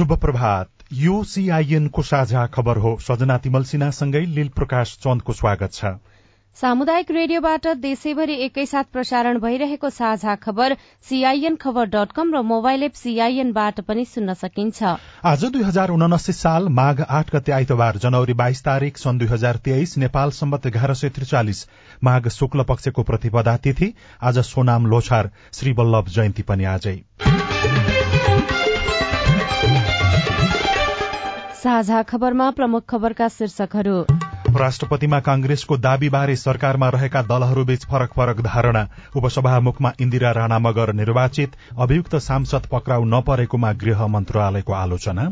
शुभ प्रभात यो सीआईएनको साझा खबर हो। सजना तिमल सिन्हासँगै लील प्रकाश चन्दको स्वागत छ। सामुदायिक रेडियोबाट देशैभरि एकैसाथ प्रसारण भइरहेको साझा खबर सीआईएन खबर डट कम र मोबाइल एप सीआईएनबाट पनि सुन्न सकिन्छ। आज दुई हजार उनासी साल माघ आठ गते आइतबार जनवरी बाइस तारीक सन् दुई हजार तेइस नेपाल सम्बत एघार सय त्रिचालिस माघ शुक्ल पक्षको प्रतिपदा तिथि आज सोनाम लोछार श्री वल्लभ जयन्ती पनि आजै। साझा खबरमा प्रमुख खबरका शीर्षकहरू। राष्ट्रपतिमा कांग्रेसको दावीबारे सरकारमा रहेका दलहरूबीच फरक फरक धारणा। उपसभामुखमा इन्दिरा राणा मगर निर्वाचित। अभियुक्त सांसद पक्राउ नपरेकोमा गृह मन्त्रालयको आलोचना।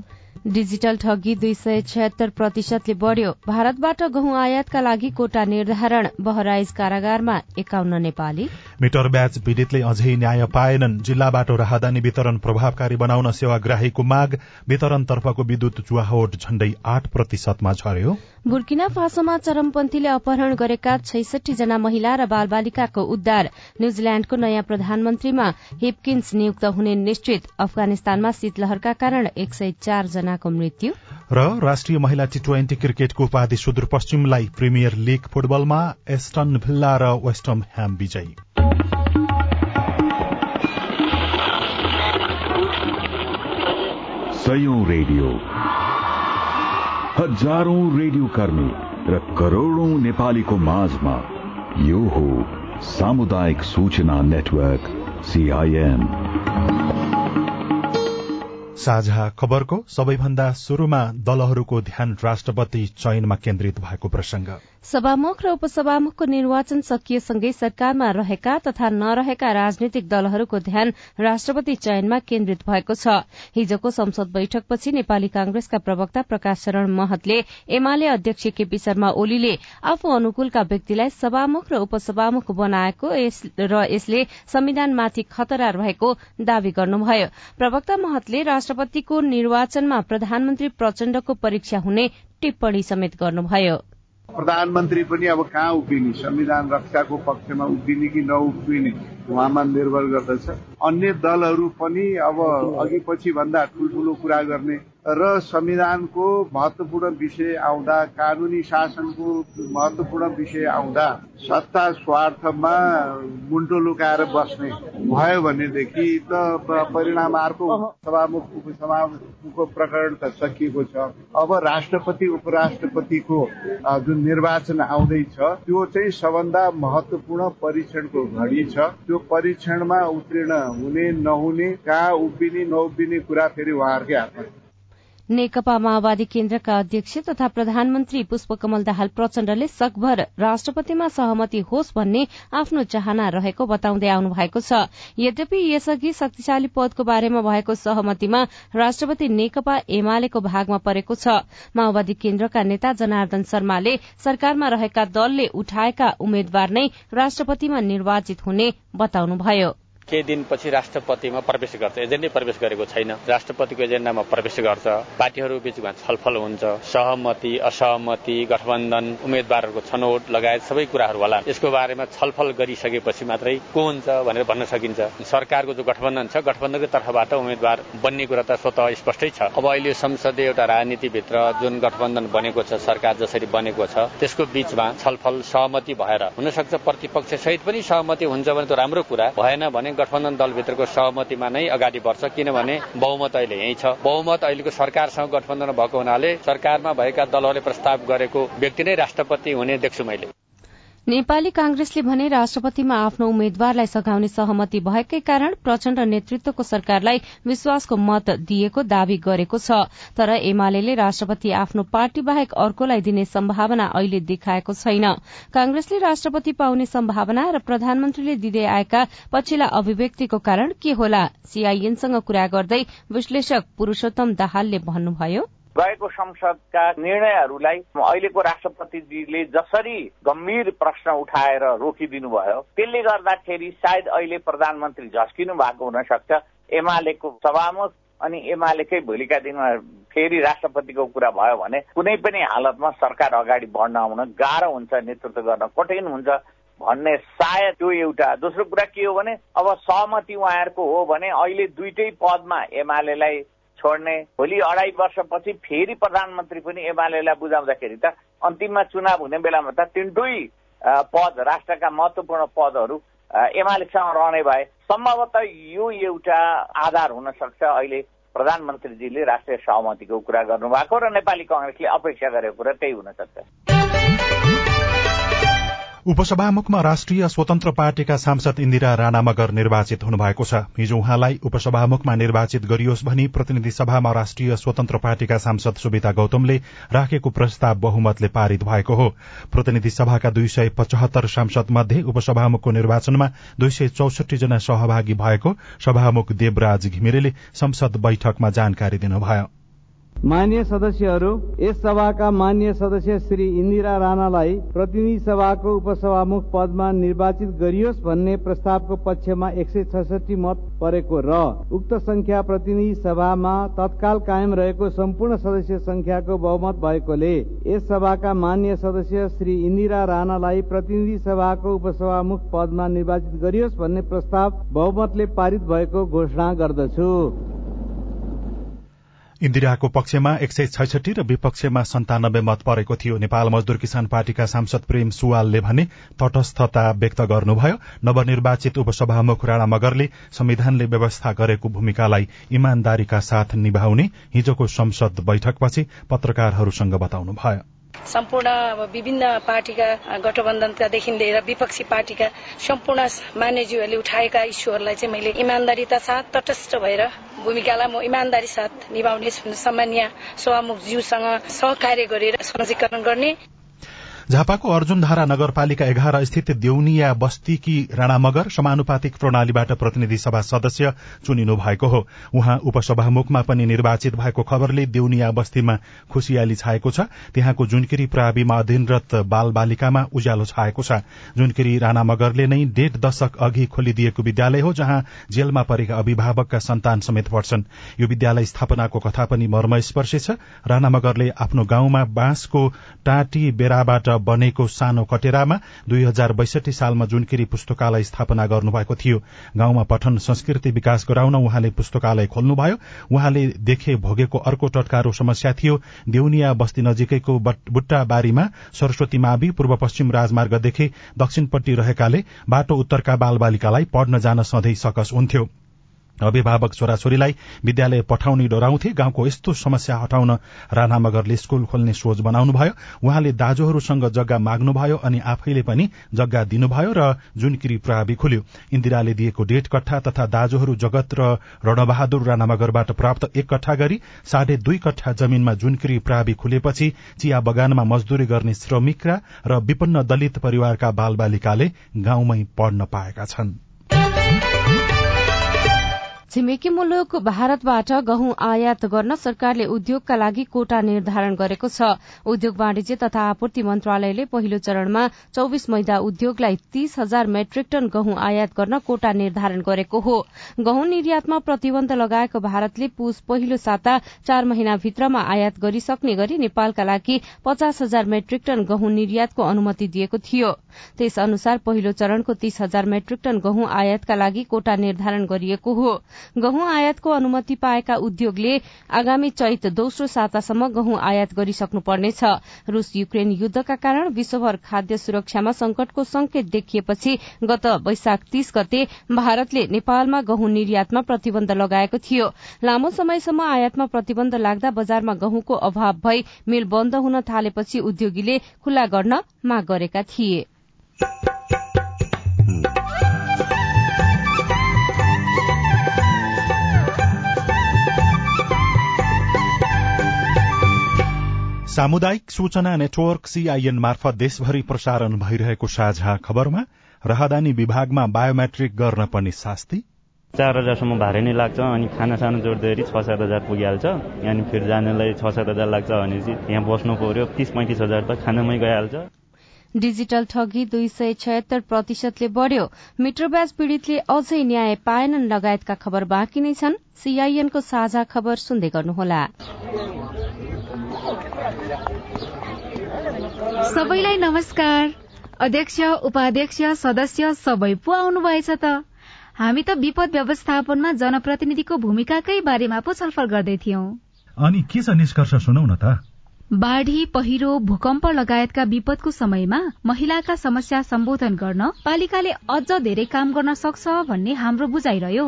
डिजिटल ठगी दुई सय छयत्तर प्रतिशतले बढ़्यो। भारतबाट गहुँ आयातका लागि कोटा निर्धारण बहराइज कारागारमा एकाउन्न नेपाली। मिटर ब्याच पीड़ितले अझै न्याय पाएनन्। जिल्लाबाट राहदानी वितरण प्रभावकारी बनाउन सेवाग्राहीको माग वितरणतर्फको विद्युत चुहावट झण्डै आठ प्रतिशतमा झर्यो बुर्किना फासोमा चरमपन्थीले अपहरण गरेका छैसठी जना महिला र बालबालिकाको उद्धार। न्यूजील्याण्डको नयाँ प्रधानमन्त्रीमा हिपकिन्स नियुक्त हुने निश्चित। अफगानिस्तानमा शीतलहरका कारण एक सय चार मृत्यु? र राष्ट्रिय महिला टी ट्वेन्टी क्रिकेटको उपाधि सुदूरपश्चिमलाई प्रिमियर लीग फुटबलमा एस्टन भिल्ला र वेस्टम ह्याम विजयी। सयौं रेडियो। हजारौं रेडियो कर्मी र करोड़ौं नेपालीको माझमा यो हो सामुदायिक सूचना नेटवर्क सीआईएन साझा खबरको सबैभन्दा शुरूमा दलहरूको ध्यान राष्ट्रपति चयनमा केन्द्रित भएको प्रसंग। सभामुख र उपसभामुखको निर्वाचन सकिएसँगै सरकारमा रहेका तथा नरहेका राजनीतिक दलहरूको ध्यान राष्ट्रपति चयनमा केन्द्रित भएको छ। हिजोको संसद बैठकपछि नेपाली कांग्रेसका प्रवक्ता प्रकाश शरण महतले एमाले अध्यक्ष केपी शर्मा ओलीले आफू अनुकूलका व्यक्तिलाई सभामुख र उपसभामुख बनाएको र यसले संविधानमाथि खतरा रहेको दावी गर्नुभयो। प्रवक्ता महतले राष्ट्रपतिको निर्वाचनमा प्रधानमन्त्री प्रचण्डको परीक्षा हुने टिप्पणी समेत गर्नुभयो। प्रधानमन्त्री पनि अब कहाँ उभिने? संविधान रक्षाको पक्षमा उभिने कि नउभिने? उहाँमा निर्भर गर्दछ। अन्य दलहरू पनि अब अघि पछि भन्दा ठुल्ठुलो कुरा गर्ने र संविधानको महत्वपूर्ण विषय आउँदा कानूनी शासनको महत्वपूर्ण विषय आउँदा सत्ता स्वार्थमा मुन्टो लुकाएर बस्ने भयो भनेदेखि त परिणाम अर्को सभामुख उपसभामुखको प्रकरण त सकिएको छ। अब राष्ट्रपति उपराष्ट्रपतिको जुन निर्वाचन आउँदैछ त्यो चाहिँ सबभन्दा महत्वपूर्ण परीक्षणको घडी छ। त्यो परीक्षणमा उत्तीर्ण हुने नहुने कहाँ उभिने नउभिने कुरा फेरि उहाँहरूकै हातमा। नेकपा माओवादी केन्द्रका अध्यक्ष तथा प्रधानमन्त्री पुष्पकमल दाहाल प्रचण्डले सकभर राष्ट्रपतिमा सहमति होस् भन्ने आफ्नो चाहना रहेको बताउँदै आउनु भएको छ। यद्यपि यसअघि शक्तिशाली पदको बारेमा भएको सहमतिमा राष्ट्रपति नेकपा एमालेको भागमा परेको छ। माओवादी केन्द्रका नेता जनार्दन शर्माले सरकारमा रहेका दलले उठाएका उम्मेद्वार नै राष्ट्रपतिमा निर्वाचित हुने बताउनुभयो। केही दिनपछि राष्ट्रपतिमा प्रवेश गर्छ। एजेन्डै प्रवेश गरेको छैन। राष्ट्रपतिको एजेन्डामा प्रवेश गर्छ। पार्टीहरू बीचमा छलफल हुन्छ। सहमति असहमति गठबन्धन उम्मेद्वारहरूको छनौट लगायत सबै कुराहरू होला। यसको बारेमा छलफल गरिसकेपछि मात्रै को हुन्छ भनेर भन्न सकिन्छ। सरकारको जो गठबन्धन छ गठबन्धनको तर्फबाट उम्मेद्वार बन्ने कुरा त स्वत स्पष्टै छ। अब अहिले संसदीय एउटा राजनीतिभित्र जुन गठबन्धन बनेको छ सरकार जसरी बनेको छ त्यसको बीचमा छलफल सहमति भएर हुनसक्छ। प्रतिपक्ष सहित पनि सहमति हुन्छ भने त राम्रो कुरा। भएन भने गठबन्धन दलभित्रको सहमतिमा नै अगाडि बढ्छ किनभने बहुमत अहिले यही छ। बहुमत अहिलेको सरकारसँग गठबन्धन भएको हुनाले सरकारमा भएका दलहरूले प्रस्ताव गरेको व्यक्ति नै राष्ट्रपति हुने देख्छु मैले। नेपाली कांग्रेसले भने राष्ट्रपतिमा आफ्नो उम्मेद्वारलाई सघाउने सहमति भएकै कारण प्रचण्ड नेतृत्वको सरकारलाई विश्वासको मत दिएको दावी गरेको छ। तर एमाले राष्ट्रपति आफ्नो पार्टी बाहेक अर्कोलाई दिने सम्भावना अहिले देखाएको छैन। कांग्रेसले राष्ट्रपति पाउने सम्भावना र प्रधानमन्त्रीले दिँदै आएका पछिल्ला अभिव्यक्तिको कारण के होला? सीआईएनसँग कुरा गर्दै विश्लेषक पुरूषोत्तम दाहालले भन्नुभयो। गएको संसदका निर्णयहरूलाई अहिलेको राष्ट्रपतिजीले जसरी गम्भीर प्रश्न उठाएर रोकिदिनु भयो त्यसले गर्दाखेरि सायद अहिले प्रधानमन्त्री झस्किनु भएको हुन सक्छ। एमालेको सभामुख अनि एमालेकै भोलिका दिनमा फेरि राष्ट्रपतिको कुरा भयो भने कुनै पनि हालतमा सरकार अगाडि बढ्न आउन गाह्रो हुन्छ नेतृत्व गर्न कठिन हुन्छ भन्ने सायद त्यो एउटा दोस्रो कुरा के हो भने अब सहमति उहाँहरूको हो भने अहिले दुइटै पदमा एमालेलाई छोड्ने। भोलि अढाई वर्षपछि फेरि प्रधानमन्त्री पनि एमालेलाई बुझाउँदाखेरि त अन्तिममा चुनाव हुने बेलामा त तिनटै पद राष्ट्रका महत्वपूर्ण पदहरू एमालेसँग रहने भए सम्भवतः यो एउटा आधार हुन सक्छ अहिले प्रधानमन्त्रीजीले राष्ट्रिय सहमतिको कुरा गर्नुभएको र नेपाली कङ्ग्रेसले अपेक्षा गरेको कुरा त्यही हुन सक्छ उपसभामुखमा राष्ट्रिय स्वतन्त्र पार्टीका सांसद इन्दिरा राणा मगर निर्वाचित हुनुभएको छ। हिजो उहाँलाई उपसभामुखमा निर्वाचित गरियोस् भनी प्रतिनिधि सभामा राष्ट्रिय स्वतन्त्र पार्टीका सांसद सुविता गौतमले राखेको प्रस्ताव बहुमतले पारित भएको हो। प्रतिनिधि सभाका दुई सय पचहत्तर सांसद मध्ये उपसभामुखको निर्वाचनमा दुई सय चौसठी जना सहभागी भएको सभामुख देवराज घिमिरेले संसद बैठकमा जानकारी दिनुभयो। मान्य सदस्यहरू यस सभाका मान्य सदस्य श्री इन्दिरा राणालाई प्रतिनिधि सभाको उपसभामुख पदमा निर्वाचित गरियोस् भन्ने प्रस्तावको पक्षमा एक सय छसठी मत परेको र उक्त संख्या प्रतिनिधि सभामा तत्काल कायम रहेको सम्पूर्ण सदस्य संख्याको बहुमत भएकोले यस सभाका मान्य सदस्य श्री इन्दिरा राणालाई प्रतिनिधि सभाको उपसभामुख पदमा निर्वाचित गरियोस् भन्ने प्रस्ताव बहुमतले पारित भएको घोषणा गर्दछु। इन्दिराको पक्षमा एक सय छैसठी र विपक्षमा सन्तानब्बे मत परेको थियो। नेपाल मजदुर किसान पार्टीका सांसद प्रेम सुवालले भने तटस्थता व्यक्त गर्नुभयो। नवनिर्वाचित उपसभामुख राणा मगरले संविधानले व्यवस्था गरेको भूमिकालाई इमान्दारीका साथ निभाउने हिजोको संसद बैठकपछि पत्रकारहरूसँग बताउनुभयो। सम्पूर्ण विभिन्न पार्टीका गठबन्धनकादेखि लिएर विपक्षी पार्टीका सम्पूर्ण मान्यज्यूहरूले उठाएका इस्युहरूलाई चाहिँ मैले इमान्दारीता साथ तटस्थ भएर भूमिकालाई म इमान्दारी साथ निभाउने सामान्य सभामुखज्यूसँग सहकार्य गरेर सञ्जीकरण गर्ने झापाको अर्जुनधारा नगरपालिका एघार स्थित देउनिया बस्तीकी राणा मगर समानुपातिक प्रणालीबाट प्रतिनिधि सभा सदस्य चुनिनु भएको हो। उहाँ उपसभामुखमा पनि निर्वाचित भएको खबरले देउनिया बस्तीमा खुशियाली छाएको छ। त्यहाँको जुनकिरी प्राविमा अधीनरत बाल बालिकामा उज्यालो छाएको छ। जुनकिरी राणा मगरले नै डेढ दशक अघि खोलिदिएको विद्यालय हो जहाँ जेलमा परेका अभिभावकका सन्तान समेत पढ्छन् यो विद्यालय स्थापनाको कथा पनि मर्मस्पर्शी छ। राणा मगरले आफ्नो गाउँमा बाँसको टाँटी बेराबाट बनेको सानो कटेरामा दुई हजार बैसठी सालमा जुनकिरी पुस्तकालय स्थापना गर्नुभएको थियो। गाउँमा पठन संस्कृति विकास गराउन उहाँले पुस्तकालय खोल्नुभयो। उहाँले देखे भोगेको अर्को टटकारो समस्या थियो देउनिया बस्ती नजिकैको बुट्टाबारीमा सरस्वती मावि पूर्व पश्चिम राजमार्गदेखि दक्षिणपट्टि रहेकाले बाटो उत्तरका बाल बालिकालाई पढ्न जान सधैँ सकस हुन्थ्यो। अभिभावक छोराछोरीलाई विद्यालय पठाउने डराउँथे। गाउँको यस्तो समस्या हटाउन राणा मगरले स्कूल खोल्ने सोच बनाउनुभयो। उहाँले दाजुहरूसँग जग्गा माग्नुभयो अनि आफैले पनि जग्गा दिनुभयो र जुनकिरी प्रहावी खुल्यो। इन्दिराले दिएको डेढ कट्ठा तथा दाजुहरू जगत र रणबहादुर राणा मगरबाट प्राप्त एक कट्ठा गरी साढे दुई कट्ठा जमीनमा जुनकिरी प्रावि खुलेपछि चिया बगानमा मजदूरी गर्ने श्रमिकका र विपन्न दलित परिवारका बाल बालिकाले गाउँमै पढ्न पाएका छन्। छिमेकी मुलुक भारतबाट गहुँ आयात गर्न सरकारले उद्योगका लागि कोटा निर्धारण गरेको छ। उद्योग वाणिज्य तथा आपूर्ति मन्त्रालयले पहिलो चरणमा चौविस मैदा उद्योगलाई तीस हजार मेट्रिक टन गहुँ आयात गर्न कोटा निर्धारण गरेको हो। गहुँ निर्यातमा प्रतिबन्ध लगाएको भारतले पुस पहिलो साता चार महिनाभित्रमा आयात गरिसक्ने गरी नेपालका लागि पचास हजार मेट्रिक टन गहुँ निर्यातको अनुमति दिएको थियो। त्यस अनुसार पहिलो चरणको तीस हजार मेट्रिक टन गहुँ आयातका लागि कोटा निर्धारण गरिएको हो। गहुँ आयातको अनुमति पाएका उद्योगले आगामी चैत दोस्रो सातासम्म गहुँ आयात गरिसक्नुपर्नेछ। रूस युक्रेन युद्धका कारण विश्वभर खाद्य सुरक्षामा संकटको संकेत देखिएपछि गत वैशाख तीस गते भारतले नेपालमा गहुँ निर्यातमा प्रतिबन्ध लगाएको थियो। लामो समयसम्म आयातमा प्रतिबन्ध लाग्दा बजारमा गहुँको अभाव भई मिल बन्द हुन थालेपछि उद्योगीले खुल्ला गर्न माग गरेका थिए। सामुदायिक सूचना नेटवर्क सीआईएन मार्फत देशभरि प्रसारण भइरहेको साझा खबरमा राहदानी विभागमा बायोमेट्रिक गर्न पर्ने शास्ति। चार हजारसम्म भाडा नै लाग्छ अनि खाना सानो जोड्दाखेरि छ सात हजार पुगिहाल्छ। यहाँनिर फेरि जानलाई छ सात हजार लाग्छ भने चाहिँ यहाँ बस्नु पर्यो तिस पैँतिस हजार त खानामै गइहाल्छ। डिजिटल ठगी दुई सय छयत्तर प्रतिशतले बढ़्यो। मिट्रोब्याज पीड़ितले अझै न्याय पाएनन् लगायतका खबर बाँकी नै छन्। सीआईएनको साझा खबर सुन्दै गर्नुहोला। सबैलाई नमस्कार। अध्यक्ष उपाध्यक्ष सदस्य सबै पो आउनुभएछ त। हामी त विपद व्यवस्थापनमा जनप्रतिनिधिको भूमिकाकै बारेमा पो छलफल गर्दै थियौं। अनि के छ निष्कर्ष सुनौ न त? बाढ़ी पहिरो भूकम्प लगायतका विपदको समयमा महिलाका समस्या सम्बोधन गर्न पालिकाले अझ धेरै काम गर्न सक्छ भन्ने हाम्रो बुझाइरह्यो।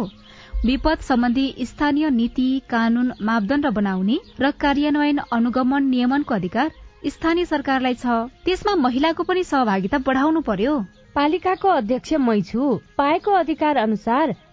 विपद सम्बन्धी स्थानीय नीति कानून मापदण्ड बनाउने र कार्यान्वयन अनुगमन नियमनको अधिकार स्थानीय सरकारलाई छ। त्यसमा महिलाको पनि सहभागिता बढाउनु पर्यो। पालिकाको अध्यक्ष मै छु। पाएको अधिकार अनुसार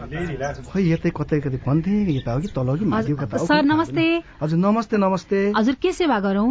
खै यतै कतै कतै भन्थे यता हो कि तल हो कि सर नमस्ते। हजुर नमस्ते नमस्ते। हजुर के सेवा गरौं?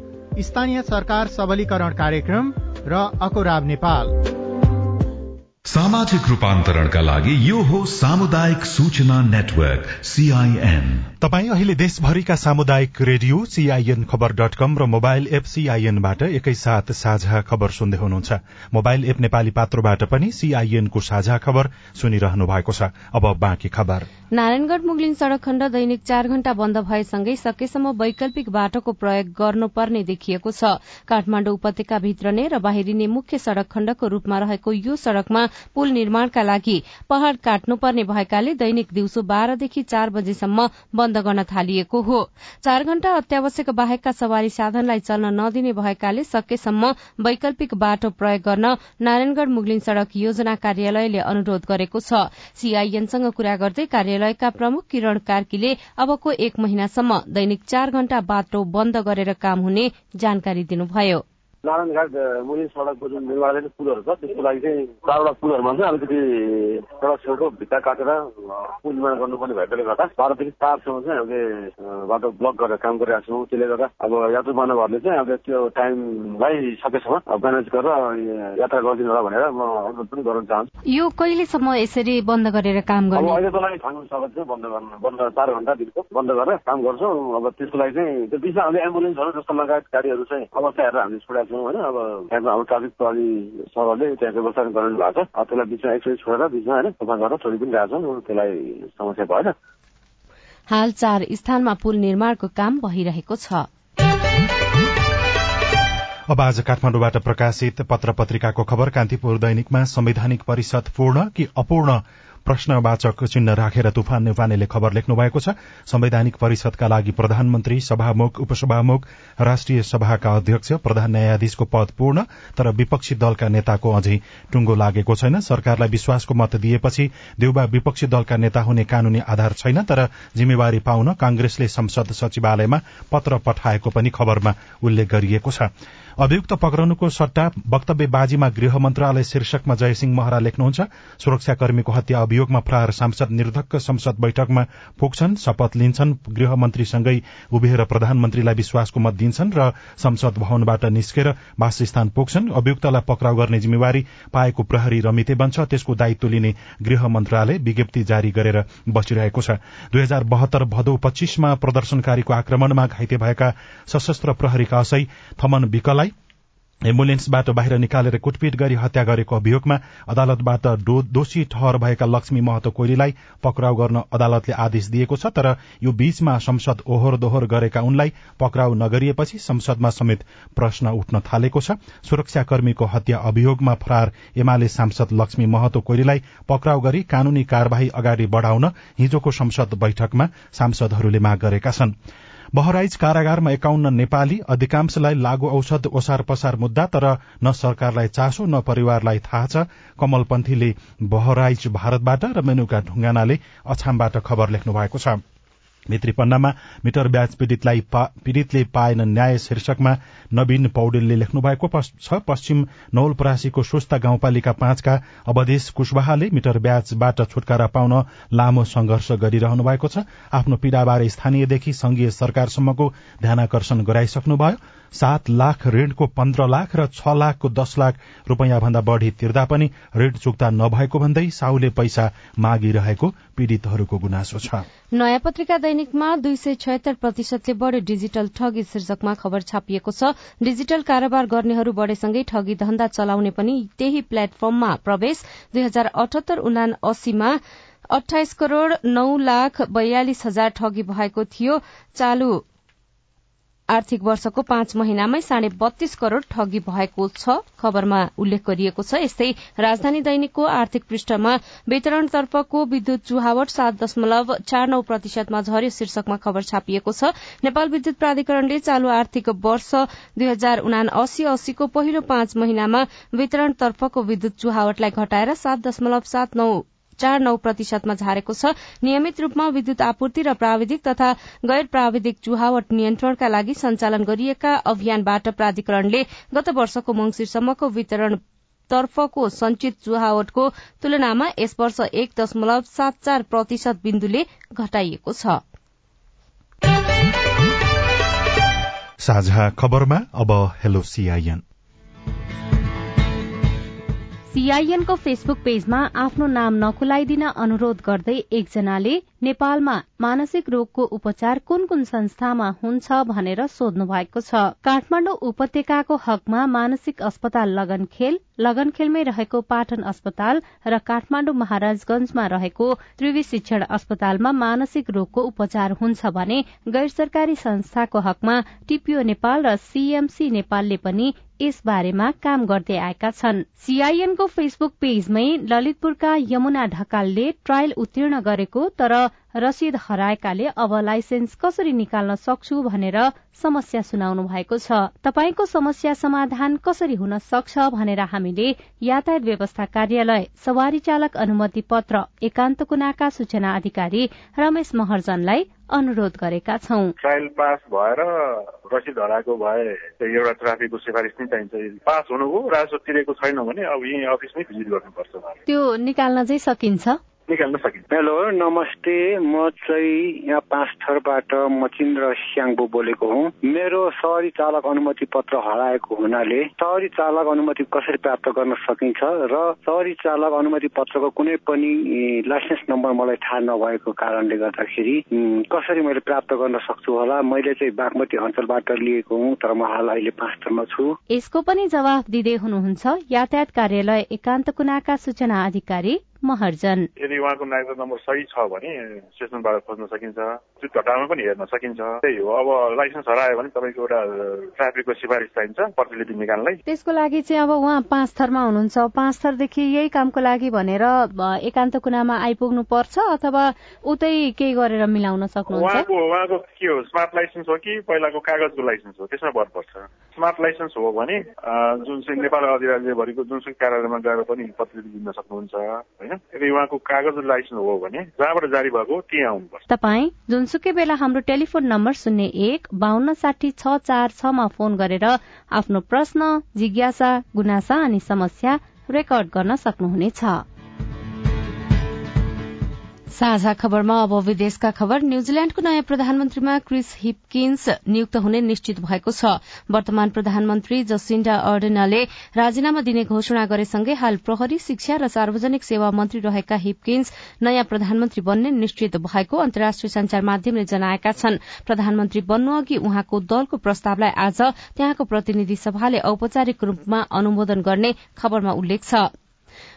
स्थानीय सरकार सबलीकरण कार्यक्रम र अकोराब नेपाल। सामाजिक रूपान्तरणका लागि यो हो सामुदायिक सूचना नेटवर्क सीआईएन तपाई अहिले देशभरिका सामुदायिक radio CIN Khabar dot com र मोबाइल एप सीआईएनबाट एकैसाथ साझा खबर सुन्दै हुनुहुन्छ। मोबाइल एप नेपाली पात्रोबाट पनि सीआईएनको साझा खबर सुनिरहनु भएको छ। अब बाँकी खबर। नारायणगढ़ मुगलिङ सड़क खण्ड दैनिक चार घण्टा बन्द भएसँगै सकेसम्म वैकल्पिक बाटोको प्रयोग गर्नुपर्ने देखिएको छ। काठमाडौँ उपत्यका भित्र नै र बाहिरिने मुख्य सड़क खण्डको रूपमा रहेको यो सड़कमा पुल निर्माणका लागि पहाड़ काट्नुपर्ने भएकाले दैनिक दिउँसो बाह्रदेखि चार बजेसम्म बन्द गर्न थालिएको हो। चार घण्टा अत्यावश्यक बाहेकका सवारी साधनलाई चल्न नदिने भएकाले सकेसम्म वैकल्पिक बाटो प्रयोग गर्न नारायणगढ़ मुगलिङ सड़क योजना कार्यालयले अनुरोध गरेको छ। सीआईएनसँग कुरा गर्दै कार्यालयका प्रमुख किरण कार्कीले अबको एक महिनासम्म दैनिक चार घण्टा बाटो बन्द गरेर काम हुने जानकारी दिनुभयो। नारायणघाट मुनि सडकको जुन निर्माण पुलहरू छ। त्यसको लागि चाहिँ चारवटा पुलहरूमा चाहिँ अलिकति सडक छेउको भित्ता काटेर पुल निर्माण गर्नुपर्ने भएकोले गर्दा बाह्रदेखि चारसम्म चाहिँ हामीले बाटो ब्लक गरेर काम गरिरहेको छौँ त्यसले गर्दा अब यात्रु मानवहरूले चाहिँ अब त्यो टाइमलाई सकेसम्म म्यानेज गरेर यात्रा गरिदिनु होला भनेर म अनुरोध पनि गर्न चाहन्छु। यो कहिलेसम्म यसरी बन्द गरेर काम अब गर्ने अहिलेको लागि फागुन सडक चाहिँ बन्द गर्न बन्द चार घन्टा दिनको। बन्द गरेर काम गर्छौँ। अब त्यसको लागि चाहिँ त्यो बिचमा हामीले एम्बुलेन्सहरू जस्तो लगायत गाडीहरू चाहिँ अवस्था हेरेर हामीले छोडेका छौँ होइन अब त्यहाँको अब ट्राफिक प्रहरी सरहरूले त्यहाँ व्यवस्था गरिदिनु भएको छ। अब त्यसलाई बिचमा एकचोटि छोडेर बिचमा होइन सफा गरेर छोडि पनि रहेको छौँ त्यसलाई समस्या भएन। हाल चार स्थानमा पुल निर्माणको काम भइरहेको छ। अब आज काठमाडौँबाट प्रकाशित पत्र पत्रिकाको खबर कान्तिपुर दैनिकमा संवैधानिक परिषद पूर्ण कि अपूर्ण? प्रश्नवाचक चिन्ह राखेर तुफान नेवानेले खबर लेख्नु भएको छ। संवैधानिक परिषदका लागि प्रधानमन्त्री सभामुख उपसभामुख राष्ट्रिय सभाका अध्यक्ष प्रधान न्यायाधीशको पद पूर्ण तर विपक्षी दलका नेताको अझै टुंगो लागेको छैन। सरकारलाई विश्वासको मत दिएपछि देउबा विपक्षी दलका नेता हुने कानूनी आधार छैन तर जिम्मेवारी पाउन कांग्रेसले संसद सचिवालयमा पत्र पठाएको पनि खबरमा उल्लेख गरिएको छ। अभियुक्त पक्राउनुको सट्टा वक्तव्यबाजीमा गृह मन्त्रालय शीर्षकमा जयसिंह महरा लेख्नुहुन्छ। सुरक्षाकर्मीको हत्या अभियोगमा फरार सांसद निर्धक्क संसद बैठकमा पुग्छन् शपथ लिन्छन् गृहमन्त्रीसँगै उभिएर प्रधानमन्त्रीलाई विश्वासको मत दिन्छन् र संसद भवनबाट निस्केर वासस्थान पुग्छन्। अभियुक्तलाई पक्राउ गर्ने जिम्मेवारी पाएको प्रहरी रमिते बन्छ। त्यसको दायित्व लिने गृह मन्त्रालय विज्ञप्ति जारी गरेर बसिरहेको छ। दुई हजार बहत्तर भदौ पच्चीसमा प्रदर्शनकारीको आक्रमणमा घाइते भएका सशस्त्र प्रहरीका असै थमन विकलाई एम्बुलेन्सबाट बाहिर निकालेर कुटपिट गरी हत्या गरेको अभियोगमा अदालतबाट दोषी ठहर भएका लक्ष्मी महतो कोइलीलाई पक्राउ गर्न अदालतले आदेश दिएको छ तर यो बीचमा संसद ओहोर दोहोर गरेका उनलाई पक्राउ नगरिएपछि संसदमा समेत प्रश्न उठ्न थालेको छ। सुरक्षाकर्मीको हत्या अभियोगमा फरार एमाले सांसद लक्ष्मी महतो कोइलीलाई पक्राउ गरी कानूनी कार्यवाही अगाडि बढ़ाउन हिजोको संसद बैठकमा सांसदहरूले माग गरेका छन्। बहराइच कारागारमा एकाउन्न नेपाली अधिकांशलाई लागू औषध ओसार पसार मुद्दा तर न सरकारलाई चासो न परिवारलाई थाहा छ। कमलपन्थीले बहराइच भारतबाट र मेनुका ढुङ्गानाले अछामबाट खबर लेख्नु भएको छ। भित्री पन्नामा मिटर ब्याज पीड़ितलाई पीड़ितले पाएन न्याय शीर्षकमा नवीन पौडेलले लेख्नु भएको छ पश्चिम नौलपरासीको सुस्ता गाउँपालिका पाँचका अवधेश कुशवाहाले मिटर ब्याजबाट छुटकारा पाउन लामो संघर्ष गरिरहनु भएको छ। आफ्नो पीड़ाबारे स्थानीयदेखि संघीय सरकारसम्मको ध्यानकर्षण गराइसक्नुभयो। सात लाख ऋणको पन्ध्र लाख र छ लाखको दश लाख रूपियाँ भन्दा बढ़ी तिर्दा पनि ऋण चुक्ता नभएको भन्दै साउले पैसा मागिरहेको पीड़ितहरूको गुनासो छ। नयाँ पत्रिका दैनिकमा दुई सय छयत्तर प्रतिशतले बढ़े डिजिटल ठगी शीर्षकमा खबर छापिएको छ। डिजिटल कारोबार गर्नेहरू बढ़ेसँगै ठगी धन्दा चलाउने पनि त्यही प्लेटफर्ममा प्रवेश। दुई हजार अठहत्तर उना अस्सीमा अठाइस करोड़ नौ लाख बयालिस हजार ठगी भएको थियो। चालू आर्थिक वर्षको पाँच महिनामै साढे बत्तीस करोड़ ठगी भएको छ। खबरमा उल्लेख गरिएको छ यस्तै राजधानी दैनिकको आर्थिक पृष्ठमा वितरणतर्फको विद्युत चुहावट सात दशमलव चार नौ प्रतिशतमा झर्यो शीर्षकमा खबर छापिएको छ। नेपाल विद्युत प्राधिकरणले चालू आर्थिक वर्ष दुई हजार उना अस्सी अस्सीको पहिलो पाँच महिनामा वितरणतर्फको विद्युत चुहावटलाई घटाएर सात दशमलव सात नौ चार नौ प्रतिशतमा झारेको छ। नियमित रूपमा विद्युत आपूर्ति र प्राविधिक तथा गैर प्राविधिक चुहावट नियन्त्रणका लागि सञ्चालन गरिएका अभियानबाट प्राधिकरणले गत वर्षको मंगिरसम्मको वितरण तर्फको संचित चुहावटको तुलनामा यस वर्ष एक दशमलव सात चार प्रतिशत बिन्दुले घटाइएको छ। साझा खबरमा अब हेलो सीआईएन सीआईएनको फेसबुक पेजमा आफ्नो नाम नखुलाइदिन अनुरोध गर्दै एकजनाले नेपालमा मानसिक रोगको उपचार कुन कुन संस्थामा हुन्छ भनेर सोध्नु भएको छ। काठमाडौँ उपत्यकाको हकमा मानसिक अस्पताल लगनखेल लगनखेलमै रहेको पाटन अस्पताल र काठमाडौँ महाराजगंजमा रहेको त्रिवी शिक्षण अस्पतालमा मानसिक रोगको उपचार हुन्छ भने गैर सरकारी संस्थाको हकमा टीपीओ नेपाल र सीएमसी नेपालले पनि यस बारेमा काम गर्दै आएका छन्। सीआईएनको फेसबुक पेजमै ललितपुरका यमुना ढकालले ट्रायल उत्तीर्ण गरेको तर रसिद हराएकाले अब लाइसेन्स कसरी निकाल्न सक्छु भनेर समस्या सुनाउनु भएको छ। तपाईँको समस्या समाधान कसरी हुन सक्छ भनेर हामीले यातायात व्यवस्था कार्यालय सवारी चालक अनुमति पत्र एकान्त कुनाका सूचना अधिकारी रमेश महर्जनलाई अनुरोध गरेका छौं। ट्रायल पास भएर रसिद हराएको भए एउटा ट्राफिकको सिफारिस नै चाहिन्छ। पास हुनुभयो राजस्व तिरेको छैन भने अब यहीँ अफिसमै भिजिट गर्नुपर्छ। त्यो निकाल्न चाहिँ सकिन्छ? निकाल्न सकिन्छ। हेलो नमस्ते। म चाहिँ यहाँ पाँच थरबाट मचिन्द्र स्याङ्बो बोलेको हुँ। मेरो सवारी चालक अनुमति पत्र हराएको हुनाले सवारी चालक अनुमति कसरी प्राप्त गर्न सकिन्छ र सवारी चालक अनुमति पत्रको कुनै पनि लाइसेन्स नम्बर मलाई थाहा नभएको कारणले गर्दाखेरि कसरी मैले प्राप्त गर्न सक्छु होला? मैले चाहिँ बागमती अञ्चलबाट लिएको हुँ तर म हाल अहिले पाँच थरमा छु। यसको पनि जवाफ दिँदै हुनुहुन्छ यातायात कार्यालय एकान्त कुनाका सूचना अधिकारी महर्जन। यदि उहाँको नागरिक नम्बर सही छ भने स्टेसनबाट खोज्न सकिन्छ। त्यो घटामा पनि हेर्न सकिन्छ। त्यही हो। अब लाइसेन्स हरायो भने तपाईँको एउटा ट्राफिकको सिफारिस चाहिन्छ प्रतिलिपि निकाल्नलाई। त्यसको लागि चाहिँ अब उहाँ पाँच थरमा हुनुहुन्छ। पाँच थरदेखि यही कामको लागि भनेर एकान्त कुनामा आइपुग्नु पर्छ अथवा उतै केही गरेर मिलाउन सक्नुहुन्छ? उहाँको उहाँको के हो? स्मार्ट लाइसेन्स हो कि पहिलाको कागजको लाइसेन्स हो? त्यसमा भर पर्छ। स्मार्ट लाइसेन्स हो भने जुन चाहिँ नेपाल अधिराज्यभरिको जुनसुकै कार्यालयमा गएर पनि प्रतिलिपि दिन सक्नुहुन्छ। होइन? यदि उहाँको कागज लाइसेन्स हो भने जहाँबाट जारी भएको त्यहीँ आउनुपर्छ। तपाईँ जुनसुकै बेला हाम्रो टेलिफोन नम्बर शून्य एक बान्न साठी छ चार छमा फोन गरेर आफ्नो प्रश्न जिज्ञासा गुनासा अनि समस्या रेकर्ड गर्न सक्नुहुनेछ। साझा खबरमा अब विदेशका खबर। न्यूजील्याण्डको नयाँ प्रधानमन्त्रीमा क्रिस हिपकिन्स नियुक्त हुने निश्चित भएको छ। वर्तमान प्रधानमन्त्री जसिन्डा अर्डेनाले राजीनामा दिने घोषणा गरेसँगै हाल प्रहरी शिक्षा र सार्वजनिक सेवा मन्त्री रहेका हिपकिन्स नयाँ प्रधानमन्त्री बन्ने निश्चित भएको अन्तर्राष्ट्रिय संचार माध्यमले जनाएका छन्। प्रधानमन्त्री बन्नु अघि उहाँको दलको प्रस्तावलाई आज त्यहाँको प्रतिनिधि सभाले औपचारिक रूपमा अनुमोदन गर्ने खबरमा उल्लेख छ।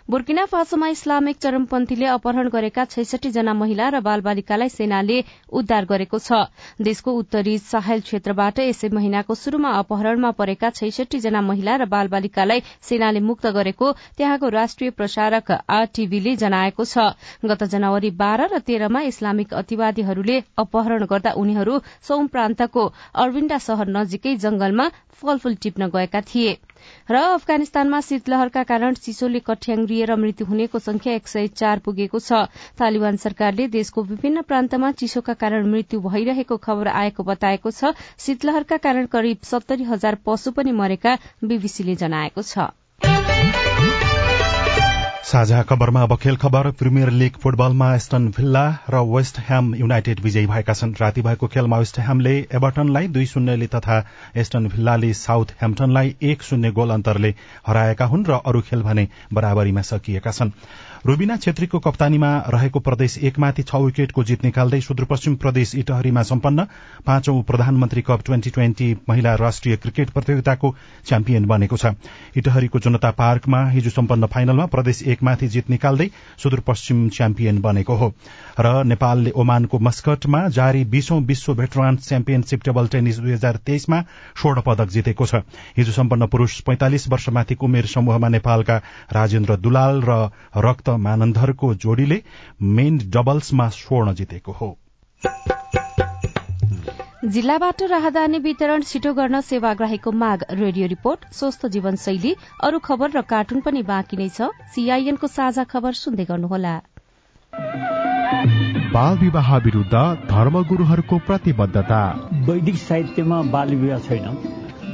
बुर्किना फासोमा इस्लामिक चरमपन्थीले अपहरण गरेका छैसठी जना महिला र बाल बालिकालाई सेनाले उद्धार गरेको छ। देशको उत्तरी साहेल क्षेत्रबाट यसै महिनाको शुरूमा अपहरणमा परेका छैसठी जना महिला र बाल बालिकालाई सेनाले मुक्त गरेको त्यहाँको राष्ट्रिय प्रसारक आरटीभीले जनाएको छ। गत जनवरी बाह्र र तेह्रमा इस्लामिक अतिवादीहरूले अपहरण गर्दा उनीहरू सोम प्रान्तको अरविन्डा शहर नजिकै जंगलमा फलफूल टिप्न गएका थिए। र अफगानिस्तानमा शीतलहरका कारण चिसोले कठ्याङ्ग्रिएर मृत्यु हुनेको संख्या एक सय चार पुगेको छ। तालिबान सरकारले देशको विभिन्न प्रान्तमा चिसोका कारण मृत्यु भइरहेको खबर आएको बताएको छ। शीतलहरका कारण करिब सत्तरी हजार पशु पनि मरेका बीबीसीले जनाएको छ। साझा खबरमा अब खेल खबर। प्रिमियर लीग फुटबलमा एस्टन भिल्ला र वेस्ट ह्याम युनाइटेड विजयी भएका छन्। राति भएको खेलमा वेस्ट ह्यामले एभर्टनलाई दुई शून्यले तथा एस्टन भिल्लाले साउथ ह्याम्पटनलाई एक शून्य गोल अन्तरले हराएका हुन् र अरू खेल भने बराबरीमा सकिएका छन्। रूबिना छेत्रीको कप्तानीमा रहेको प्रदेश एकमाथि छ विकेटको जित निकाल्दै सुदूरपश्चिम प्रदेश इटहरीमा सम्पन्न पाँचौं प्रधानमन्त्री कप ट्वेन्टी ट्वेन्टी महिला राष्ट्रिय क्रिकेट प्रतियोगिताको च्याम्पियन बनेको छ। इटहरीको जनता पार्कमा हिजो सम्पन्न फाइनलमा प्रदेश एकमाथि जित निकाल्दै सुदूरपश्चिम च्याम्पियन बनेको हो। र नेपालले ओमानको मस्कटमा जारी बीसौं विश्व भेटरान च्याम्पियनशीप टेबल टेनिस दुई हजार तेइसमा स्वर्ण पदक जितेको छ। हिजो सम्पन्न पुरूष पैंतालिस वर्षमाथिको उमेर समूहमा नेपालका राजेन्द्र दुलाल र रक्त मानन्धरको जोड़ीले मेन डबल्समा स्वर्ण जितेको हो। जिल्लाबाट राहदानी वितरण छिटो गर्न सेवाग्राहीको माग। रेडियो रिपोर्ट स्वस्थ जीवनशैली अरू खबर र कार्टुन पनि बाँकी नै छ। सीआईएनको साझा खबर सुन्दै गर्नुहोला। बाल विवाह विरूद्ध धर्मगुरूहरूको प्रतिबद्धता। वैदिक साहित्यमा बाल विवाह छैन।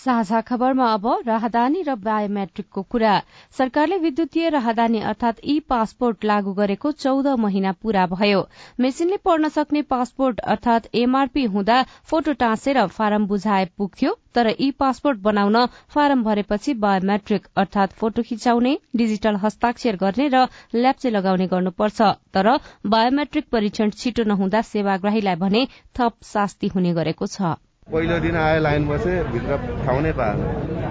साझा खबरमा अब राहदानी र बायोमेट्रिकको कुरा। सरकारले विद्युतीय राहदानी अर्थात ई पासपोर्ट लागू गरेको चौध महिना पूरा भयो। मेसिनले पढ्न सक्ने पासपोर्ट अर्थात एमआरपी हुँदा फोटो टाँसेर फारम बुझाए पुग्थ्यो तर ई पासपोर्ट बनाउन फारम भरेपछि बायोमेट्रिक अर्थात फोटो खिचाउने डिजिटल हस्ताक्षर गर्ने र ल्याप्चे लगाउने गर्नुपर्छ। तर बायोमेट्रिक परीक्षण छिटो नहुँदा सेवाग्राहीलाई भने थप शास्ति हुने गरेको छ। पहिलो दिन आयो लाइन बसे भित्र ठाउँ नै पाएन।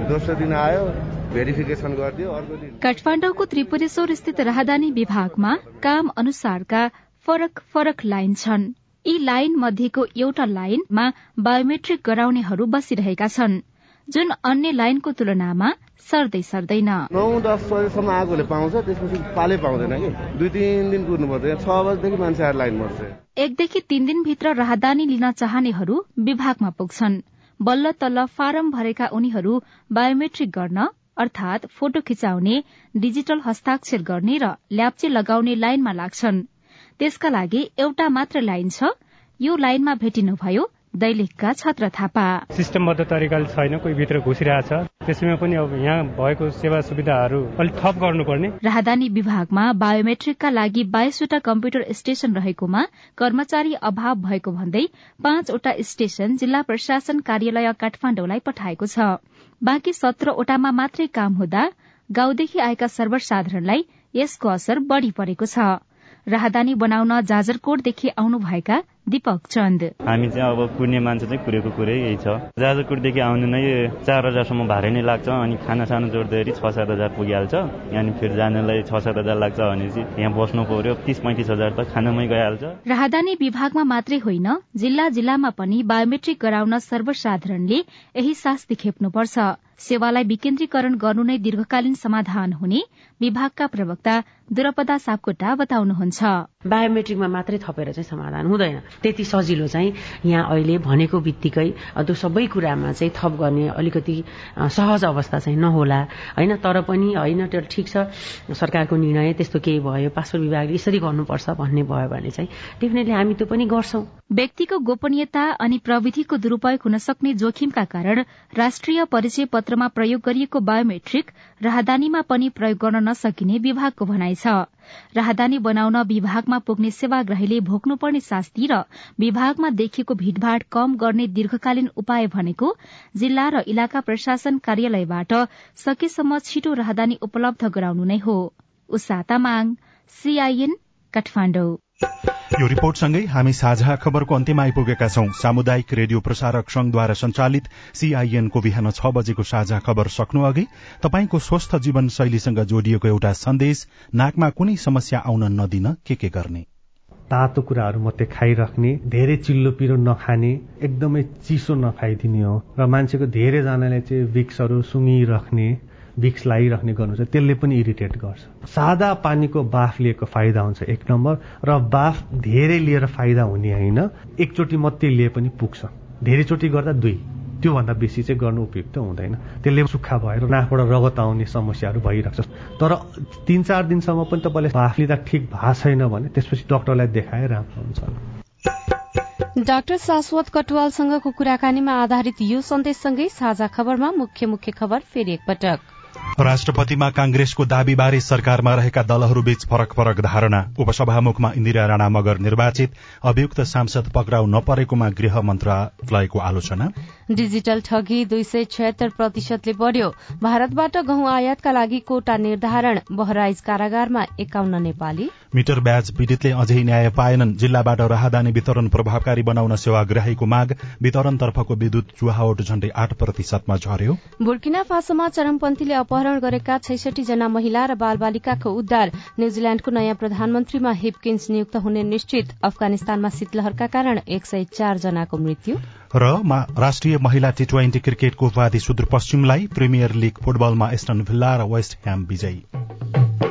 दोस्रो दिन आयो भेरिफिकेसन गरिदियो अर्को दिन। काठमाडौँको त्रिपुरेश्वर स्थित राहदानी विभागमा काम अनुसारका फरक फरक लाइन छन्। यी लाइन मध्येको एउटा लाइनमा बायोमेट्रिक गराउनेहरू बसिरहेका छन्। जुन अन्य लाइनको तुलनामा सर्दै सर्दैन। नौ दस बजेसम्म आगोले पाउँछ त्यसपछि पाले पाउँदैन कि। दुई तिन दिन कुर्नुपर्छ छ बजेदेखि मान्छे आएर लाइन बस्छ एकदेखि तीन दिनभित्र राहदानी लिन चाहनेहरू विभागमा पुग्छन्। बल्ल तल्ल फारम भरेका उनीहरू बायोमेट्रिक गर्न अर्थात फोटो खिचाउने डिजिटल हस्ताक्षर गर्ने र ल्याप्चे लगाउने लाइनमा लाग्छन्। त्यसका लागि एउटा मात्र लाइन छ। यो लाइनमा भेटिनुभयो दैलेखका छत्र थापा। सिस्टमबद्ध तरिकाले छैन कोही भित्र घुसिरहेछ। त्यसैमा पनि अब यहाँ भएको सेवा सुविधाहरू अलिक थप गर्नुपर्ने। राहदानी विभागमा बायोमेट्रिकका लागि बाइसवटा कम्प्युटर स्टेशन रहेकोमा कर्मचारी अभाव भएको भन्दै पाँचवटा स्टेशन जिल्ला प्रशासन कार्यालय काठमाडौँलाई पठाएको छ। बाँकी सत्रवटामा मात्रै काम हुँदा गाउँदेखि आएका सर्वसाधारणलाई यसको असर बढ़ी परेको छ। राहदानी बनाउन जाजरकोटदेखि आउनुभएका दीपक चन्द। हामी चाहिँ अब कुर्ने मान्छे चाहिँ कुरेको कुरै यही छ। जाजरकोटदेखि आउनु नै चार हजारसम्म भाडै नै लाग्छ अनि खाना सानो जोड्दाखेरि छ सात हजार पुगिहाल्छ। अनि फेरि जानलाई छ सात हजार लाग्छ भने चाहिँ यहाँ बस्नु पर्यो तिस पैँतिस हजार त खानामै गइहाल्छ। राहदानी विभागमा मात्रै होइन जिल्ला जिल्लामा पनि बायोमेट्रिक गराउन सर्वसाधारणले यही शास्ति खेप्नुपर्छ सेवालाई विकेन्द्रीकरण गर्नु नै दीर्घकालीन समाधान हुने विभागका प्रवक्ता दुरपदा सापकोटा बताउनुहुन्छ। बायोमेट्रिकमा मात्रै थपेर चाहिँ समाधान हुँदैन। त्यति सजिलो चाहिँ यहाँ अहिले भनेको बित्तिकै त्यो सबै कुरामा चाहिँ थप गर्ने अलिकति सहज अवस्था चाहिँ नहोला। होइन तर पनि होइन त्यो ठिक छ। सरकारको निर्णय त्यस्तो केही भयो पासपोर्ट विभागले यसरी गर्नुपर्छ भन्ने भयो भने चाहिँ डेफिनेटली हामी त्यो पनि गर्छौं। व्यक्तिको गोपनीयता अनि प्रविधिको दुरूपयोग हुन सक्ने जोखिमका कारण राष्ट्रिय परिचय पत्रमा प्रयोग गरिएको बायोमेट्रिक राहदानीमा पनि प्रयोग गर्न नसकिने विभागको भनाइ छ। राहदानी बनाउन विभागमा पुग्ने सेवाग्राहीले भोग्नुपर्ने शास्ति र विभागमा देखिएको भीड़भाड़ कम गर्ने दीर्घकालीन उपाय भनेको जिल्ला र इलाका प्रशासन कार्यालयबाट सकेसम्म छिटो राहदानी उपलब्ध गराउनु नै हो। यो रिपोर्टसँगै हामी साझा खबरको अन्त्यमा आइपुगेका छौं। सामुदायिक रेडियो प्रसारक संघद्वारा संचालित सीआईएनको बिहान छ बजेको साझा खबर सक्नु अघि तपाईँको स्वस्थ जीवन शैलीसँग जोडिएको एउटा सन्देश नाकमा कुनै समस्या आउन नदिन के के गर्ने? तातो कुराहरू मात्रै खाइराख्ने धेरै चिल्लो पिरो नखाने एकदमै चिसो नखाइदिने हो। र मान्छेको धेरैजनाले चाहिँ विक्सहरू सुँगिराख्ने भिक्स लगाइराख्ने गर्नुहुन्छ त्यसले पनि इरिटेट गर्छ। सादा पानीको बाफ लिएको फाइदा हुन्छ एक नम्बर र बाफ धेरै लिएर फाइदा हुने होइन एकचोटि मात्रै लिए पनि पुग्छ। धेरैचोटि गर्दा दुई। त्योभन्दा बेसी चाहिँ गर्नु उपयुक्त हुँदैन। त्यसले सुक्खा भएर नाकबाट रगत आउने समस्याहरू भइरहेको छ। तर तिन चार दिनसम्म पनि तपाईँले बाफ लिँदा ठिक भएको छैन भने त्यसपछि डक्टरलाई देखाए राम्रो हुन्छ डाक्टर शाश्वत कटुवालसँगको कुराकानीमा आधारित यो सन्देशसँगै साझा खबरमा मुख्य मुख्य खबर फेरि एकपटक। राष्ट्रपतिमा कांग्रेसको दावीबारे सरकारमा रहेका दलहरूबीच फरक फरक धारणा। उपसभामुखमा इन्दिरा राणा मगर निर्वाचित। अभियुक्त सांसद पक्राउ नपरेकोमा गृह मन्त्रालयको आलोचना। डिजिटल ठगी दुई सय छयत्तर प्रतिशतले बढ़्यो। भारतबाट गहुँ आयातका लागि कोटा निर्धारण। बहराइज कारागारमा एकाउन्न नेपाली। मिटर ब्याज पीड़ितले अझै न्याय पाएनन्। जिल्लाबाट राहदानी वितरण प्रभावकारी बनाउन सेवाग्राहीको माग। वितरणतर्फको विद्युत चुहावट झण्डै आठ प्रतिशतमा झर्यो। बुर्किना फासोमा चरमपन्थीले अपहरण गरेका छैसठी जना महिला र बालबालिकाको उद्धार। न्यूजील्याण्डको नयाँ प्रधानमन्त्रीमा हिपकिन्स नियुक्त हुने निश्चित। अफगानिस्तानमा शीतलहरका कारण एक सय चार जनाको मृत्यु। र राष्ट्रिय महिला टी ट्वेन्टी क्रिकेटको उपाधि सुदूरपश्चिमलाई प्रिमियर लिग फुटबलमा एस्टन भिल्ला र वेस्ट ह्याम विजयी।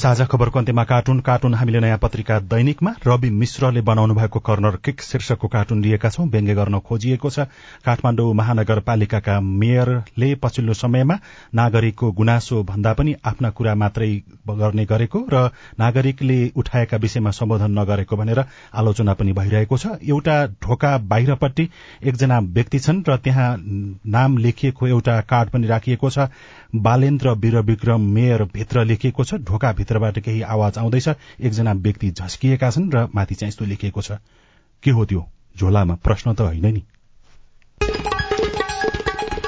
साझा खबरको अन्त्यमा कार्टुन कार्टुन हामीले नयाँ पत्रिका दैनिकमा रवि मिश्रले बनाउनु भएको कर्नर किक शीर्षकको कार्टुन लिएका छौं व्यङ्ग्य गर्न खोजिएको छ। काठमाडौँ महानगरपालिकाका मेयरले पछिल्लो समयमा नागरिकको गुनासो भन्दा पनि आफ्ना कुरा मात्रै गर्ने गरेको र नागरिकले उठाएका विषयमा सम्बोधन नगरेको भनेर आलोचना पनि भइरहेको छ। एउटा ढोका बाहिरपट्टि एकजना व्यक्ति छन् र त्यहाँ नाम लेखिएको एउटा कार्ड पनि राखिएको छ। बालेन्द्र वीर विक्रम मेयर भित्र लेखिएको छ। ढोका भित्रबाट केही आवाज आउँदैछ। एकजना व्यक्ति झस्किएका छन् र माथि चाहिँ यस्तो लेखिएको छ। के हो त्यो? झोलामा प्रश्न त होइन नि।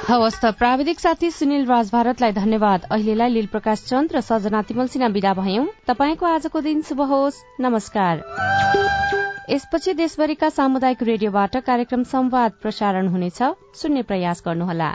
हवस् त प्राविधिक साथी सुनिल राज भारतलाई धन्यवाद। अहिलेलाई लील प्रकाश चन्द र सजना तिमल सिन्हा विदा भयौं। तपाईँको आजको दिन शुभ होस्। नमस्कार। यसपछि देशभरिका सामुदायिक रेडियोबाट कार्यक्रम संवाद प्रसारण हुनेछ। सुन्ने प्रयास गर्नुहोला।